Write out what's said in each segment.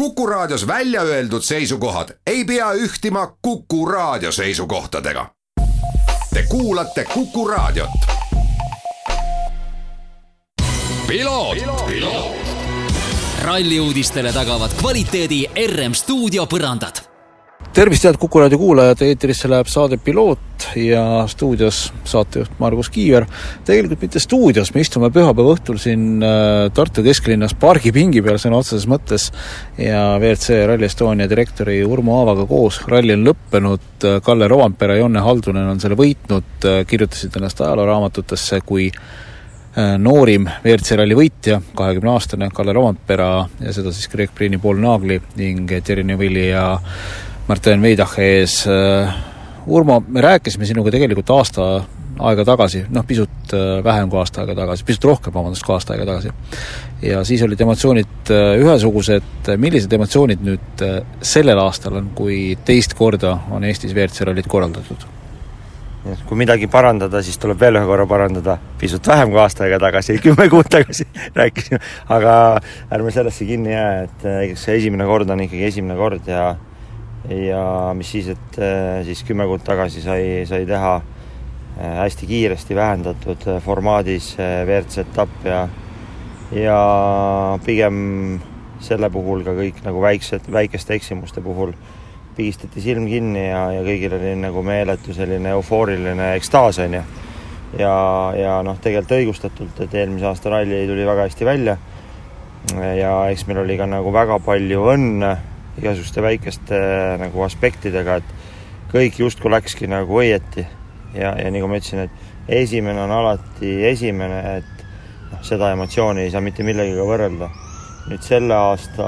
Kuku Raadios välja öeldud seisukohad ei pea ühtima Kuku Raadio seisukohtadega. Te kuulate Kuku Raadiot. ralli uudistele tagavad kvaliteedi RM stuudio põrandad tervist, head Kuku raadio kuulajad, eetrisse läheb saade Piloot ja stuudios saatejuht Margus Kiiver. tegelikult mitte stuudios, me istume pühapäeva õhtul siin äh, Tartu kesklinnas pargipingi peal sõna otseses mõttes ja WRC Rally Estonia direktori Urmo Aavaga koos. ralli on lõppenud, Kalle Rovampere Jonne Haldunen on selle võitnud, äh, kirjutasid ennast ajalooraamatutesse kui äh, noorim WRC ralli võitja, kahekümne aastane Kalle Rovampera ja seda siis Greg Priini, Paul Naagli ning Thierry Neuvilli ja Martin Veidache ees. Äh, Urmo, me rääkisime sinuga tegelikult aasta aega tagasi, noh pisut äh, vähem kui aasta aega tagasi, pisut rohkem, vabandust, kui aasta aega tagasi. ja siis olid emotsioonid äh, ühesugused, millised emotsioonid nüüd sellel aastal on, kui teist korda on Eestis WRC rallid korraldatud? kui midagi parandada, siis tuleb veel ühe korra parandada, pisut vähem kui aasta aega tagasi, kümme kuud tagasi rääkisime, aga ärme sellesse kinni jää, et eks see esimene kord on ikkagi esimene kord ja ja mis siis, et äh, siis kümme kuud tagasi sai, sai teha äh, hästi kiiresti vähendatud äh, formaadis WRC etapp ja ja pigem selle puhul ka kõik nagu väiksed, väikeste eksimuste puhul pigistati silm kinni ja, ja kõigil oli nagu meeletu selline eufooriline ekstaas, on ju. ja, ja noh, tegelikult õigustatult, et eelmise aasta ralli tuli väga hästi välja. ja eks meil oli ka nagu väga palju õnne igasuguste väikeste nagu aspektidega, et kõik justkui läkski nagu õieti. ja, ja nagu ma ütlesin, et esimene on alati esimene, et noh, seda emotsiooni ei saa mitte millegagi võrrelda. nüüd selle aasta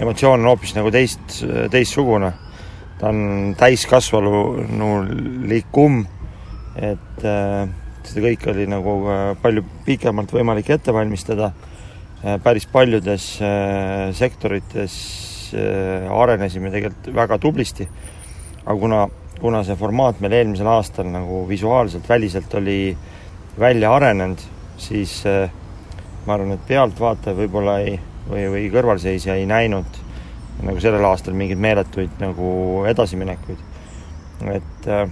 emotsioon on hoopis nagu teist, teistsugune. ta on täiskasvanulikum, et äh, seda kõike oli nagu äh, palju pikemalt võimalik ette valmistada äh, päris paljudes äh, sektorites Äh, arenesime tegelikult väga tublisti. aga kuna, kuna see formaat meil eelmisel aastal nagu visuaalselt, väliselt oli välja arenenud, siis äh, ma arvan, et pealtvaataja võib-olla ei, või, või kõrvalseisja ei näinud nagu sellel aastal mingeid meeletuid nagu edasiminekuid. et äh,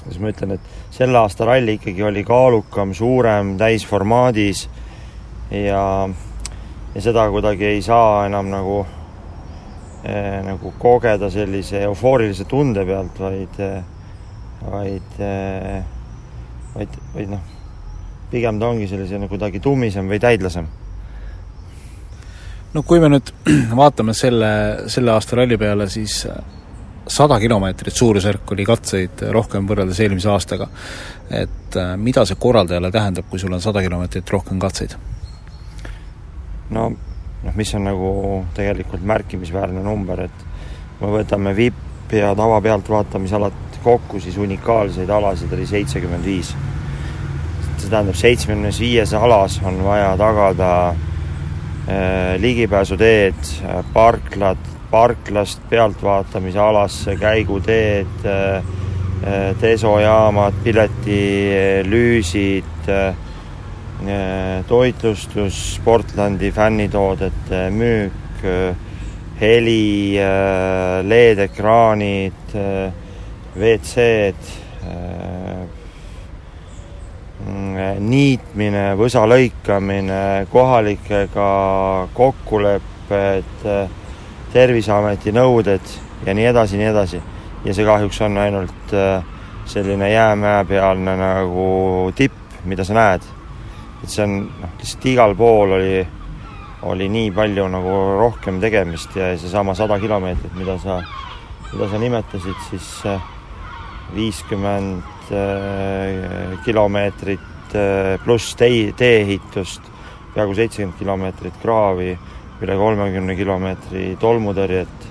kuidas ma ütlen, et selle aasta ralli ikkagi oli kaalukam, suurem, täisformaadis ja, ja seda kuidagi ei saa enam nagu nagu kogeda sellise eufoorilise tunde pealt, vaid, eh, vaid eh,, vaid, vaid noh, pigem ta ongi sellise nagu kuidagi tummisem või täidlasem. no kui me nüüd vaatame selle, selle aasta ralli peale, siis sada kilomeetrit suurusjärk oli katseid rohkem võrreldes eelmise aastaga. et eh, mida see korraldajale tähendab, kui sul on sada kilomeetrit rohkem katseid? no noh, mis on nagu tegelikult märkimisväärne number, et kui me võtame VIP ja tavapealtvaatamisalad kokku, siis unikaalseid alasid oli seitsekümmend viis. see tähendab, seitsmekümnes viies alas on vaja tagada äh, ligipääsuteed, parklad, parklast pealtvaatamise alasse käiguteed äh,, äh desojaamad, piletilüüsid äh,, Äh, toitlustus, Sportlandi fännitoodete müük, äh, heli, äh, LED-ekraanid, WC-d, niitmine, võsa lõikamine, kohalikega kokkulepped, Terviseameti nõuded ja nii edasi, nii edasi. ja see kahjuks on ainult selline jäämäepealne nagu tipp, mida sa näed et see on noh, lihtsalt igal pool oli, oli nii palju nagu rohkem tegemist ja seesama sada kilomeetrit, mida sa, mida sa nimetasid, siis äh, viiskümmend äh, kilomeetrit äh, pluss tee, tee-ehitust, peaaegu seitsekümmend kilomeetrit kraavi, üle kolmekümne kilomeetri tolmutõrjet,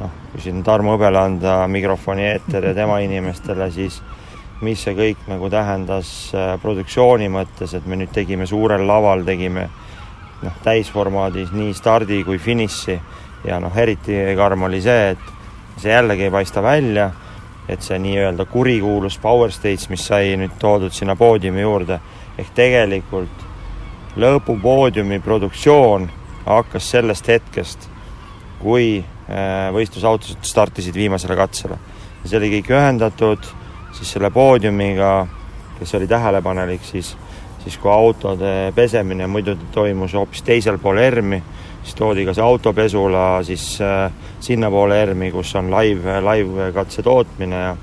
noh, kui siin Tarmo Hõbele anda mikrofoni eeter ja tema inimestele, siis mis see kõik nagu tähendas äh, produktsiooni mõttes, et me nüüd tegime suurel laval, tegime noh, täisformaadis nii stardi kui finiši ja noh, eriti karm oli see, et see jällegi ei paista välja, et see nii-öelda kurikuulus power stage, mis sai nüüd toodud sinna poodiumi juurde, ehk tegelikult lõpupoodiumi produktsioon hakkas sellest hetkest, kui äh, võistlusautosid startisid viimasele katsele. see oli kõik ühendatud siis selle poodiumiga, kes oli tähelepanelik, siis, siis kui autode pesemine muidu toimus hoopis teisel pool ERM-i, siis toodi ka see autopesula siis äh, sinnapoole ERM-i, kus on live, live katse tootmine ja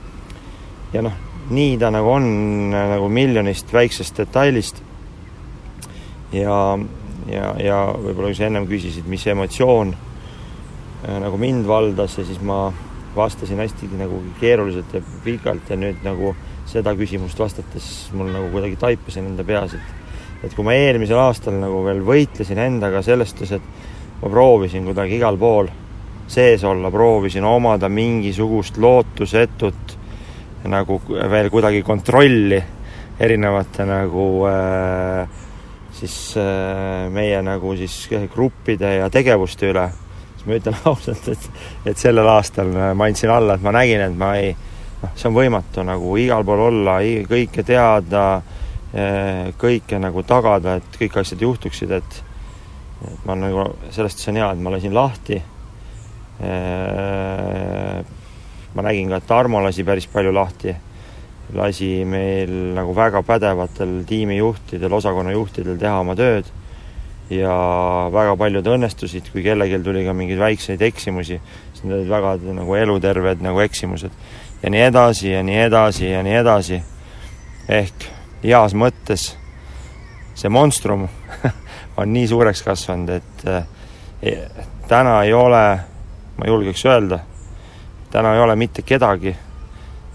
ja noh, nii ta nagu on nagu miljonist väiksest detailist. ja, ja, ja võib-olla kui sa ennem küsisid, mis emotsioon äh, nagu mind valdas ja siis ma vastasin hästi nagu keeruliselt ja pikalt ja nüüd nagu seda küsimust vastates mul nagu kuidagi taipasin enda peas, et et kui ma eelmisel aastal nagu veel võitlesin endaga selles suhtes, et ma proovisin kuidagi igal pool sees olla, proovisin omada mingisugust lootusetut nagu veel kuidagi kontrolli erinevate nagu äh, siis äh, meie nagu siis gruppide ja tegevuste üle, siis ma ütlen ausalt, et, et sellel aastal ma andsin alla, et ma nägin, et ma ei, noh, see on võimatu nagu igal pool olla, kõike teada, äh, kõike nagu tagada, et kõik asjad juhtuksid, et et ma nagu, sellest see on hea, et ma lasin lahti. Äh, ma nägin ka, et Tarmo lasi päris palju lahti, lasi meil nagu väga pädevatel tiimijuhtidel, osakonnajuhtidel teha oma tööd ja väga paljud õnnestusid, kui kellelgi tuli ka mingeid väikseid eksimusi, siis need olid väga nagu eluterved nagu eksimused. ja nii edasi ja nii edasi ja nii edasi. ehk heas mõttes see monstrum on nii suureks kasvanud, et eh, täna ei ole, ma julgeks öelda täna ei ole mitte kedagi,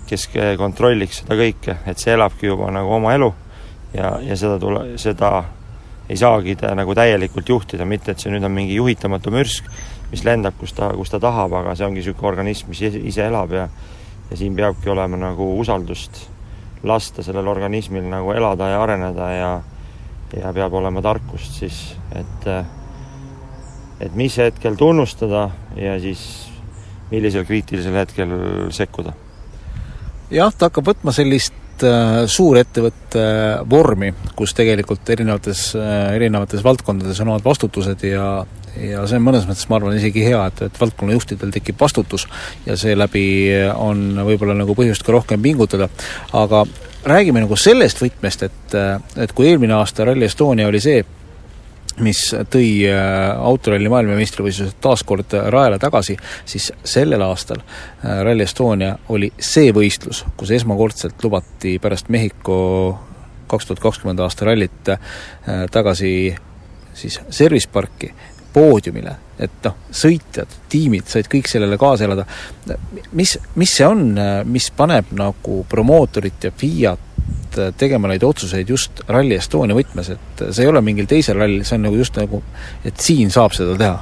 kes kontrolliks seda kõike, et see elabki juba nagu oma elu ja, ja seda tule, seda ei saagi ta nagu täielikult juhtida, mitte et see nüüd on mingi juhitamatu mürsk, mis lendab, kus ta, kus ta tahab, aga see ongi niisugune organism, mis ise elab ja ja siin peabki olema nagu usaldust lasta sellel organismil nagu elada ja areneda ja ja peab olema tarkust siis, et et mis hetkel tunnustada ja siis millisel kriitilisel hetkel sekkuda? jah, ta hakkab võtma sellist suurettevõtte vormi, kus tegelikult erinevates äh,, erinevates valdkondades on omad vastutused ja ja see on mõnes mõttes, ma arvan, isegi hea, et, et valdkonnajuhtidel tekib vastutus ja seeläbi on võib-olla nagu põhjust ka rohkem pingutada, aga räägime nagu sellest võtmest, et, et kui eelmine aasta Rally Estonia oli see, mis tõi äh, autoralli maailmameistrivõistlused taas kord rajale tagasi, siis sellel aastal äh, Rally Estonia oli see võistlus, kus esmakordselt lubati pärast Mehhiko kaks tuhat kakskümmend aasta rallit äh, tagasi siis service parki poodiumile, et noh, sõitjad, tiimid said kõik sellele kaasa elada. mis, mis see on, mis paneb nagu promootorit ja FIAt Äh, tegema neid otsuseid just Rally Estonia võtmes, et see ei ole mingil teisel rallil, see on nagu just nagu, et siin saab seda teha?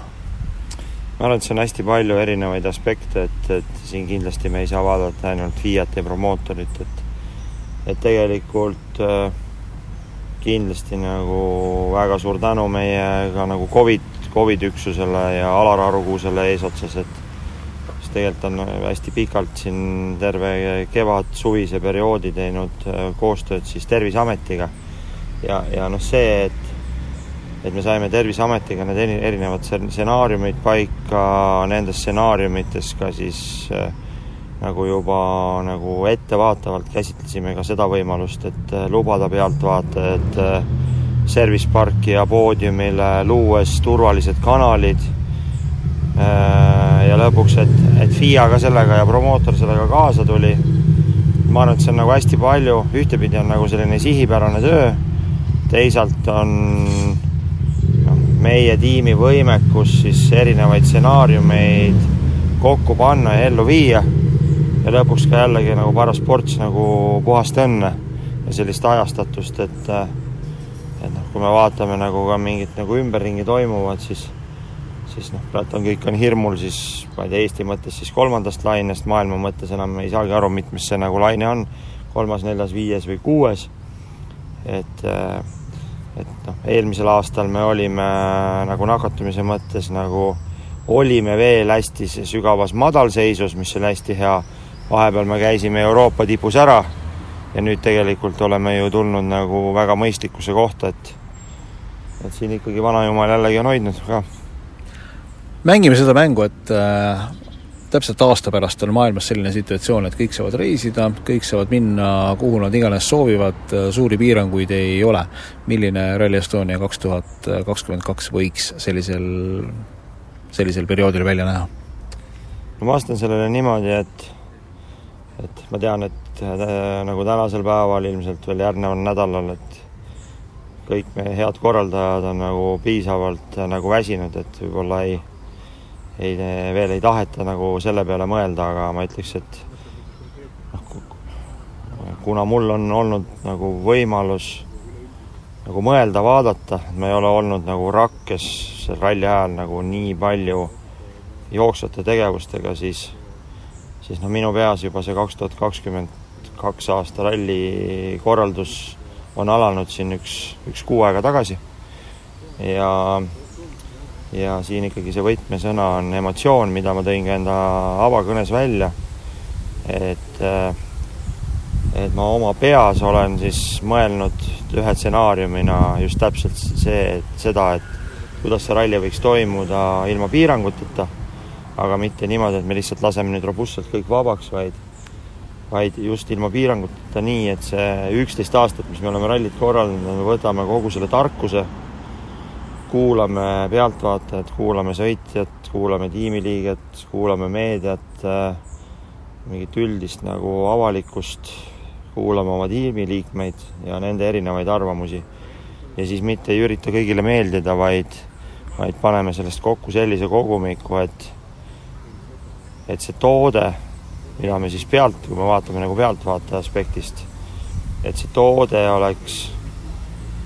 ma arvan, et see on hästi palju erinevaid aspekte, et, et siin kindlasti me ei saa vaadata ainult Fiat ja promootorit, et et tegelikult äh, kindlasti nagu väga suur tänu meie ka nagu Covid, Covid üksusele ja Alar Arukuusele eesotsas, et tegelikult on hästi pikalt siin terve kevad-suvise perioodi teinud äh, koostööd siis Terviseametiga. ja, ja noh, see, et et me saime Terviseametiga need erinevad stsenaariumid paika, nendes stsenaariumites ka siis äh, nagu juba nagu ettevaatavalt käsitlesime ka seda võimalust, et äh, lubada pealtvaatajad service parki ja poodiumile, luues turvalised kanalid Äh, ja lõpuks, et, et FIA ka sellega ja promootor sellega kaasa tuli. ma arvan, et see on nagu hästi palju, ühtepidi on nagu selline sihipärane töö, teisalt on noh, meie tiimi võimekus siis erinevaid stsenaariumeid kokku panna ja ellu viia. ja lõpuks ka jällegi nagu paras ports nagu puhast õnne ja sellist ajastatust, et et noh, kui me vaatame nagu ka mingit nagu ümberringi toimuvat, siis siis noh, praegu on kõik on hirmul siis ma ei tea, Eesti mõttes siis kolmandast lainest, maailma mõttes enam ei saagi aru, mitmes see nagu laine on, kolmas, neljas, viies või kuues. et, äh, et noh, eelmisel aastal me olime äh, nagu nakatumise mõttes nagu olime veel hästi sügavas madalseisus, mis oli hästi hea. vahepeal me käisime Euroopa tipus ära ja nüüd tegelikult oleme ju tulnud nagu väga mõistlikkuse kohta, et et siin ikkagi vanajumal jällegi on hoidnud ka. Mängime seda mängu, et äh, täpselt aasta pärast on maailmas selline situatsioon, et kõik saavad reisida, kõik saavad minna, kuhu nad iganes soovivad, suuri piiranguid ei ole. milline Rally Estonia kaks tuhat kakskümmend kaks võiks sellisel, sellisel perioodil välja näha? ma vastan sellele niimoodi, et et ma tean, et äh, nagu tänasel päeval, ilmselt veel järgneval nädalal, et kõik meie head korraldajad on nagu piisavalt äh, nagu väsinud, et võib-olla ei ei, veel ei taheta nagu selle peale mõelda, aga ma ütleks, et noh, kuna mul on olnud nagu võimalus nagu mõelda, vaadata, et ma ei ole olnud nagu rakkes ralli ajal nagu nii palju jooksvate tegevustega, siis siis noh, minu peas juba see kaks tuhat kakskümmend kaks aasta ralli korraldus on alanud siin üks, üks kuu aega tagasi. Ja ja siin ikkagi see võtmesõna on emotsioon, mida ma tõin ka enda avakõnes välja, et et ma oma peas olen siis mõelnud ühe stsenaariumina just täpselt see, et seda, et kuidas see ralli võiks toimuda ilma piiranguteta, aga mitte niimoodi, et me lihtsalt laseme nüüd robustselt kõik vabaks, vaid vaid just ilma piiranguteta nii, et see üksteist aastat, mis me oleme rallit korraldanud, me võtame kogu selle tarkuse kuulame pealtvaatajat, kuulame sõitjat, kuulame tiimiliiget, kuulame meediat, äh, mingit üldist nagu avalikkust, kuulame oma tiimiliikmeid ja nende erinevaid arvamusi. ja siis mitte ei ürita kõigile meeldida, vaid, vaid paneme sellest kokku sellise kogumiku, et et see toode, mida me siis pealt, kui me vaatame nagu pealtvaataja aspektist, et see toode oleks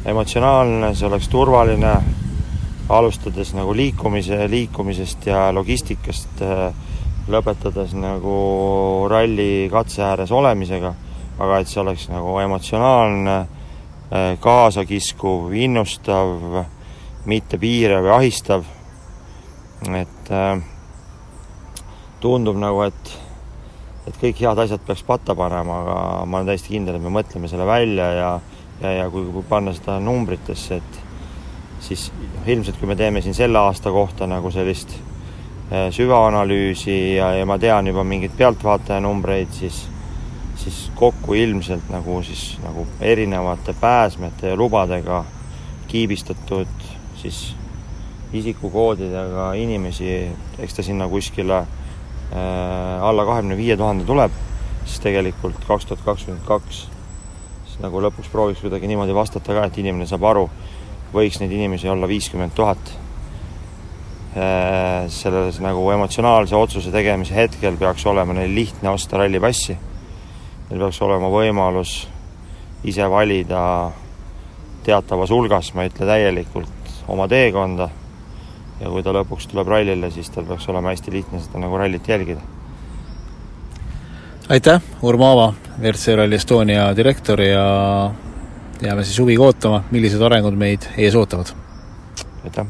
emotsionaalne, see oleks turvaline, alustades nagu liikumise, liikumisest ja logistikast, äh, lõpetades nagu ralli katse ääres olemisega, aga et see oleks nagu emotsionaalne, äh, kaasakiskuv, innustav, mitte piirav ja ahistav, et äh, tundub nagu, et et kõik head asjad peaks patta panema, aga ma olen täiesti kindel, et me mõtleme selle välja ja ja, ja kui, panna seda numbritesse, et siis ilmselt kui me teeme siin selle aasta kohta nagu sellist äh, süvaanalüüsi ja, ja ma tean juba mingeid pealtvaataja numbreid, siis siis kokku ilmselt nagu siis nagu erinevate pääsmete ja lubadega kiibistatud siis isikukoodidega inimesi, eks ta sinna kuskile äh, alla kahekümne viie tuhande tuleb, siis tegelikult kaks tuhat kakskümmend kaks siis nagu lõpuks prooviks kuidagi niimoodi vastata ka, et inimene saab aru, võiks neid inimesi olla viiskümmend tuhat. Äh, selles nagu emotsionaalse otsuse tegemise hetkel peaks olema neil lihtne osta rallipassi. Neil peaks olema võimalus ise valida teatavas hulgas, ma ei ütle täielikult, oma teekonda. ja kui ta lõpuks tuleb rallile, siis tal peaks olema hästi lihtne seda nagu rallit jälgida. aitäh, Urmo Aava, WRC Rally Estonia direktor ja jääme siis huviga ootama, millised arengud meid ees ootavad. aitäh!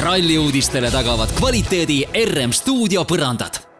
ralli uudistele tagavad kvaliteedi RM stuudio põrandad